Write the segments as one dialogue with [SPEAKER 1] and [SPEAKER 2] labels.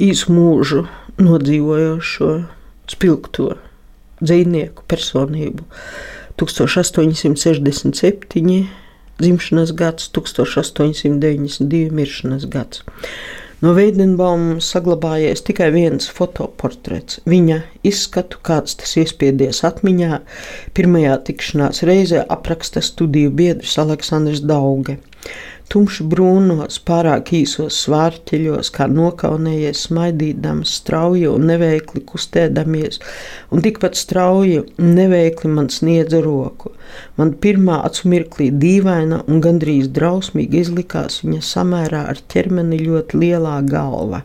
[SPEAKER 1] īsu mūžu nodzīvojošo spilgto dzīvnieku personību. 1867. dzimšanas gads, 1892. miršanas gads. No Veidenbauma saglabājies tikai viens fotoportrets. Viņa izskatu, kāds tas iespiedies atmiņā, pirmajā tikšanās reizē apraksta studiju biedrs Aleksandrs Dauge tumši brūnos, pārāk īsos svārķeļos, kā nokaunējies, smaidīdams, strauji un neveikli kustēdamies, un tikpat strauji un neveikli man sniedza roku. Man pirmā acu mirklī dīvaina un gandrīz drausmīgi izlikās viņa samērā ar ķermeni ļoti lielā galva,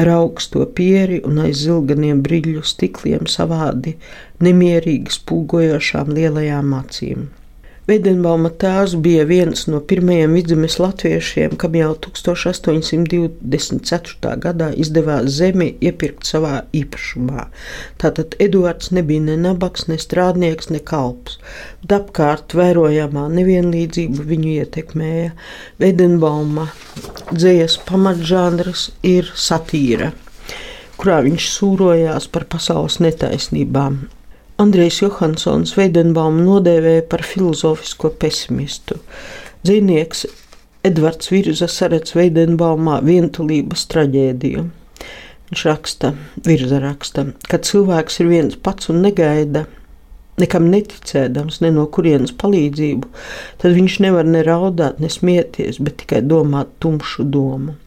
[SPEAKER 1] ar augsto pieri un aiz zilganiem brīļu stikliem savādi nemierīgi spūgojošām lielajām acīm. Veidenbauma tēvs bija viens no pirmajiem vidzemes latviešiem, kam jau 1824. gadā izdevās zemi iepirkt savā īpašumā. Tātad Eduards nebija ne nabaks, ne strādnieks, ne kalps. Apkārt vērojamā nevienlīdzība viņu ietekmēja. Veidenbauma dzējas pamatžanrs ir satīra, kurā viņš sūrojās par pasaules netaisnībām Andrejs Johansons Veidenbaumu nodēvēja par filozofisko pesimistu. Dzīvnieks Edvards Virza saredz Veidenbaumā vientulības traģēdiju. Viņš raksta, virza raksta, ka cilvēks ir viens pats un negaida, nekam neticēdams, ne no kurienes palīdzību, tad viņš nevar ne raudāt, ne smieties, bet tikai domāt tumšu domu.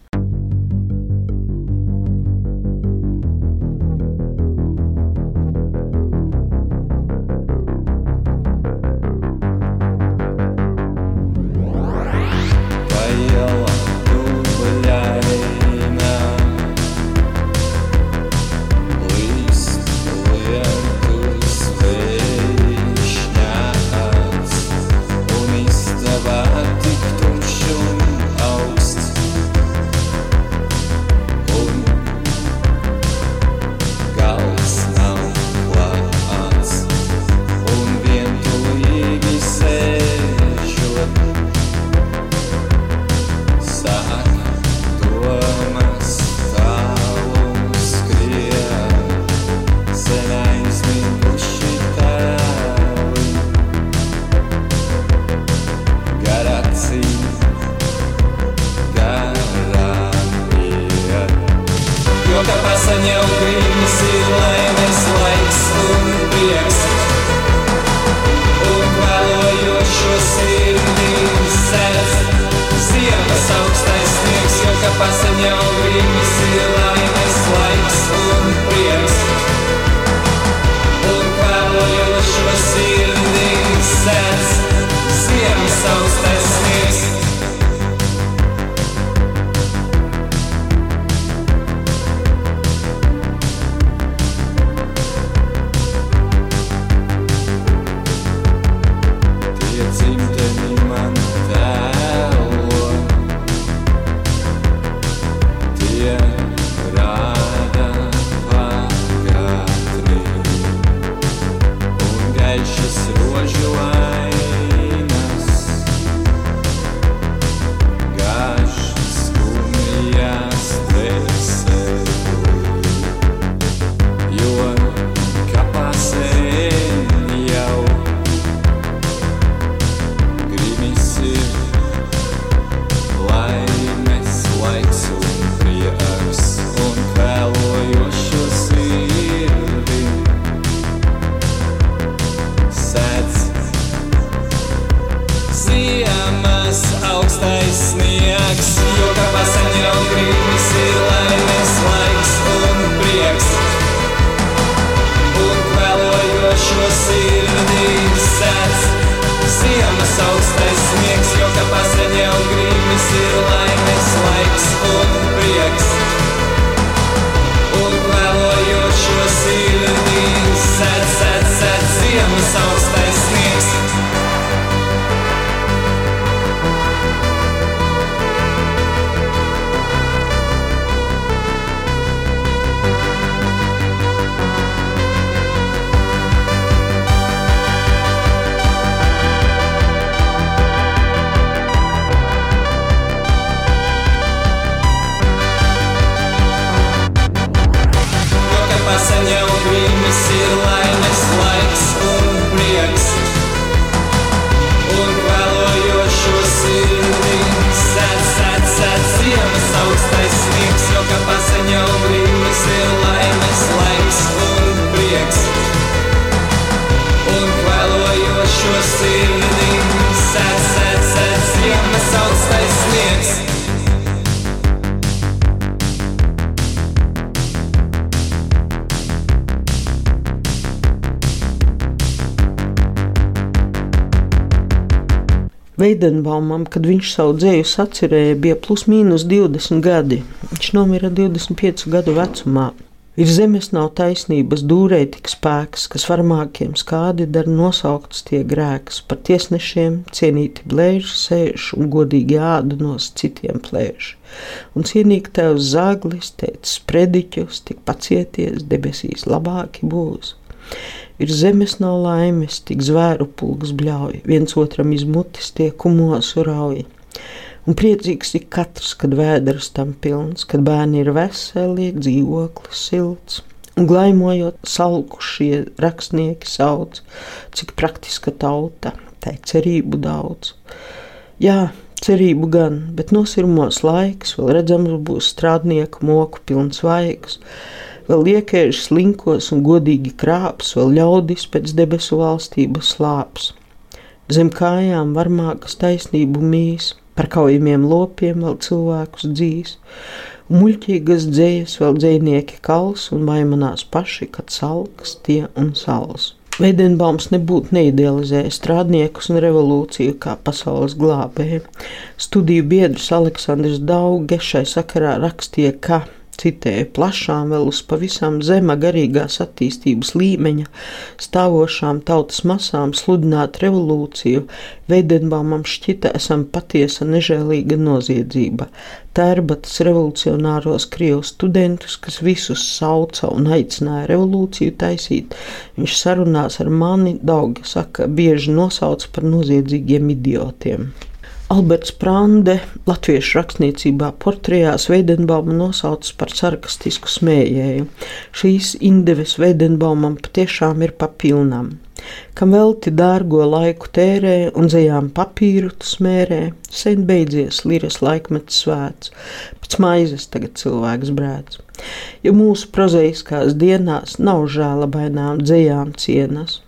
[SPEAKER 1] Veidenbaumam, kad viņš savu dzēju sacerēja, bija plus mīnus 20 gadi. Viņš nomira 25 gadu vecumā. Ir zemes nav taisnības, dūrē tik spēks, kas varmākiem skādi dar nosaukts tie grēks. Par tiesnešiem cienīti blēži sēž un godīgi ādu nos citiem plēž. Un cienīgi tev zaglis, teicis prediķus, tik pacieties, debesīs labāki būs. Ir zemes nav laimes, tik zvēru pulks bļauj, viens otram izmutis tie kumosu rauj. Un priecīgs ir katrs, kad vēders tam pilns, kad bērni ir veseli, dzīvoklis silts. Un glaimojot, salkušie rakstnieki sauc, cik praktiska tauta, tai cerību daudz. Jā, cerību gan, bet nosirmos laiks, vēl redzams būs strādnieku moku pilns vaigs. Vēl liekēži slinkos un godīgi krāps, vēl ļaudis pēc debesu valstības slāps. Zem kājām varmākas taisnību mīs, par kaujamiem lopiem vēl cilvēkus dzīs. Muļķīgas dzējas vēl dzēnieki kals un vaimanās paši, kad salkas tie un sals. Veidenbaums nebūtu neidealizējis strādniekus un revolūciju kā pasaules glābēju. Studiju biedrs Aleksandrs Dauge šai sakarā rakstīja, ka Citēju plašām, vēl uz pavisam zema garīgās attīstības līmeņa stāvošām tautas masām sludināt revolūciju, Veidenbaumam šķita esam patiesa nežēlīga noziedzība. Tērbatas revolucionāros krievu studentus, kas visus sauca un aicināja revolūciju taisīt, viņš sarunās ar mani, Dauga saka, bieži nosauca par noziedzīgiem idiotiem. Alberts Prande latviešu rakstniecībā portrijās Veidenbaumu nosaucis par sarkastisku smējēju. Šīs indeves Veidenbaumam patiešām ir papilnām. Kam velti dārgo laiku tērē un zejām papīru smērē, sen beidzies liras laikmets svēts, pēc maizes tagad cilvēks brēc. Jo mūsu prozaiskās dienās nav žēlabainām dzējām cienas,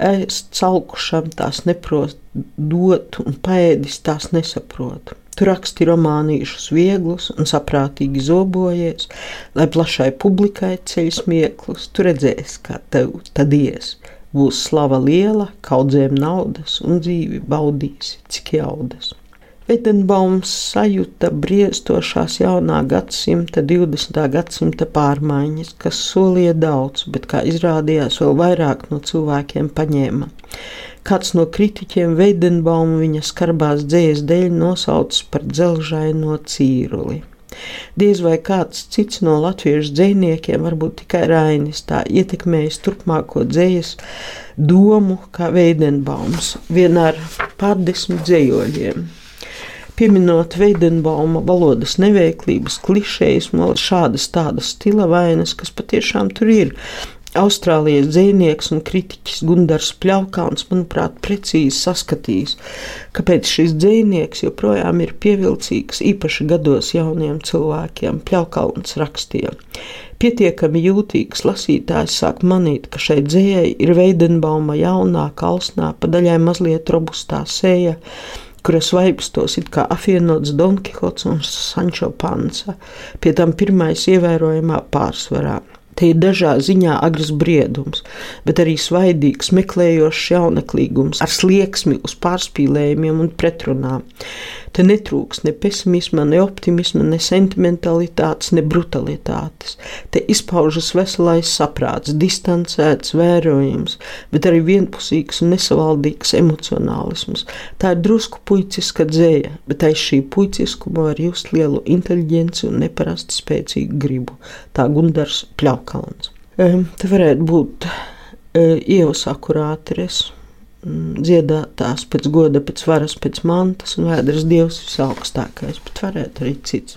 [SPEAKER 1] Es calkušam tās neprotu dot, un paēdis tās nesaprotu. Tu raksti romānīšus vieglus un saprātīgi zobojies, lai plašai publikai ceļ smieklus. Tu redzēsi, kā tev tad ies. Būs slava liela, kaudzēm naudas un dzīvi baudīsi, cik jaudas. Vedenbaums sajūta briestošās jaunā gadsimta, 20. gadsimta pārmaiņas, kas solīja daudz, bet, kā izrādījās, vēl vairāk no cilvēkiem paņēma. Kāds no kritiķiem Veidenbaumu viņa skarbās dzējas dēļ nosaucis par dzelžaino cīruli. Diez vai kāds cits no latviešu dziniekiem, varbūt tikai Rainis, tā ietekmējis turpmāko dzējas domu kā Veidenbaums, vienā ar pārdesmit dzējoļiem. Pieminot Veidenbauma valodas neveiklības, klišejas, šādas tādas stila vainas, kas patiešām tur ir. Austrālijas dzinieks un kritiķis Gunārs Pļaukāns, manuprāt, precīzi saskatījis, kāpēc šis dzinieks joprojām ir pievilcīgs īpaši gados jauniem cilvēkiem. Pļaukāns rakstīja. Pietiekami jūtīgs lasītājs sāk manīt, ka šai dzējai ir Veidenbauma jaunā, kalsnā, pa daļai mazliet robustā sēja, kuras vaipstos it kā apvienots Don Kihots un Sančo Pansa, pie tam pirmais ievērojamā pārsvarā.
[SPEAKER 2] Te ir dažā ziņā agrs briedums, bet arī svaidīgs, meklējošs jauneklīgums ar slieksmi uz pārspīlējumiem un pretrunām. Te netrūks ne pesimisma, ne optimisma, ne sentimentalitātes, ne brutalitātes. Te izpaužas veselais saprāts, distancēts vērojums, bet arī vienpusīgs un nesavaldīgs emocionālisms. Tā ir drusku puiciska dzēja, bet aiz šī puiciskuma var just lielu inteliģenci un neparasti spēcīgu gribu. Tā Gundars Pļaukalns. Te varētu būt ievas akurātires Mm, dziedātās pēc goda, pēc varas, pēc mantas un vēdras dievs visaugstākais, bet varētu arī cits.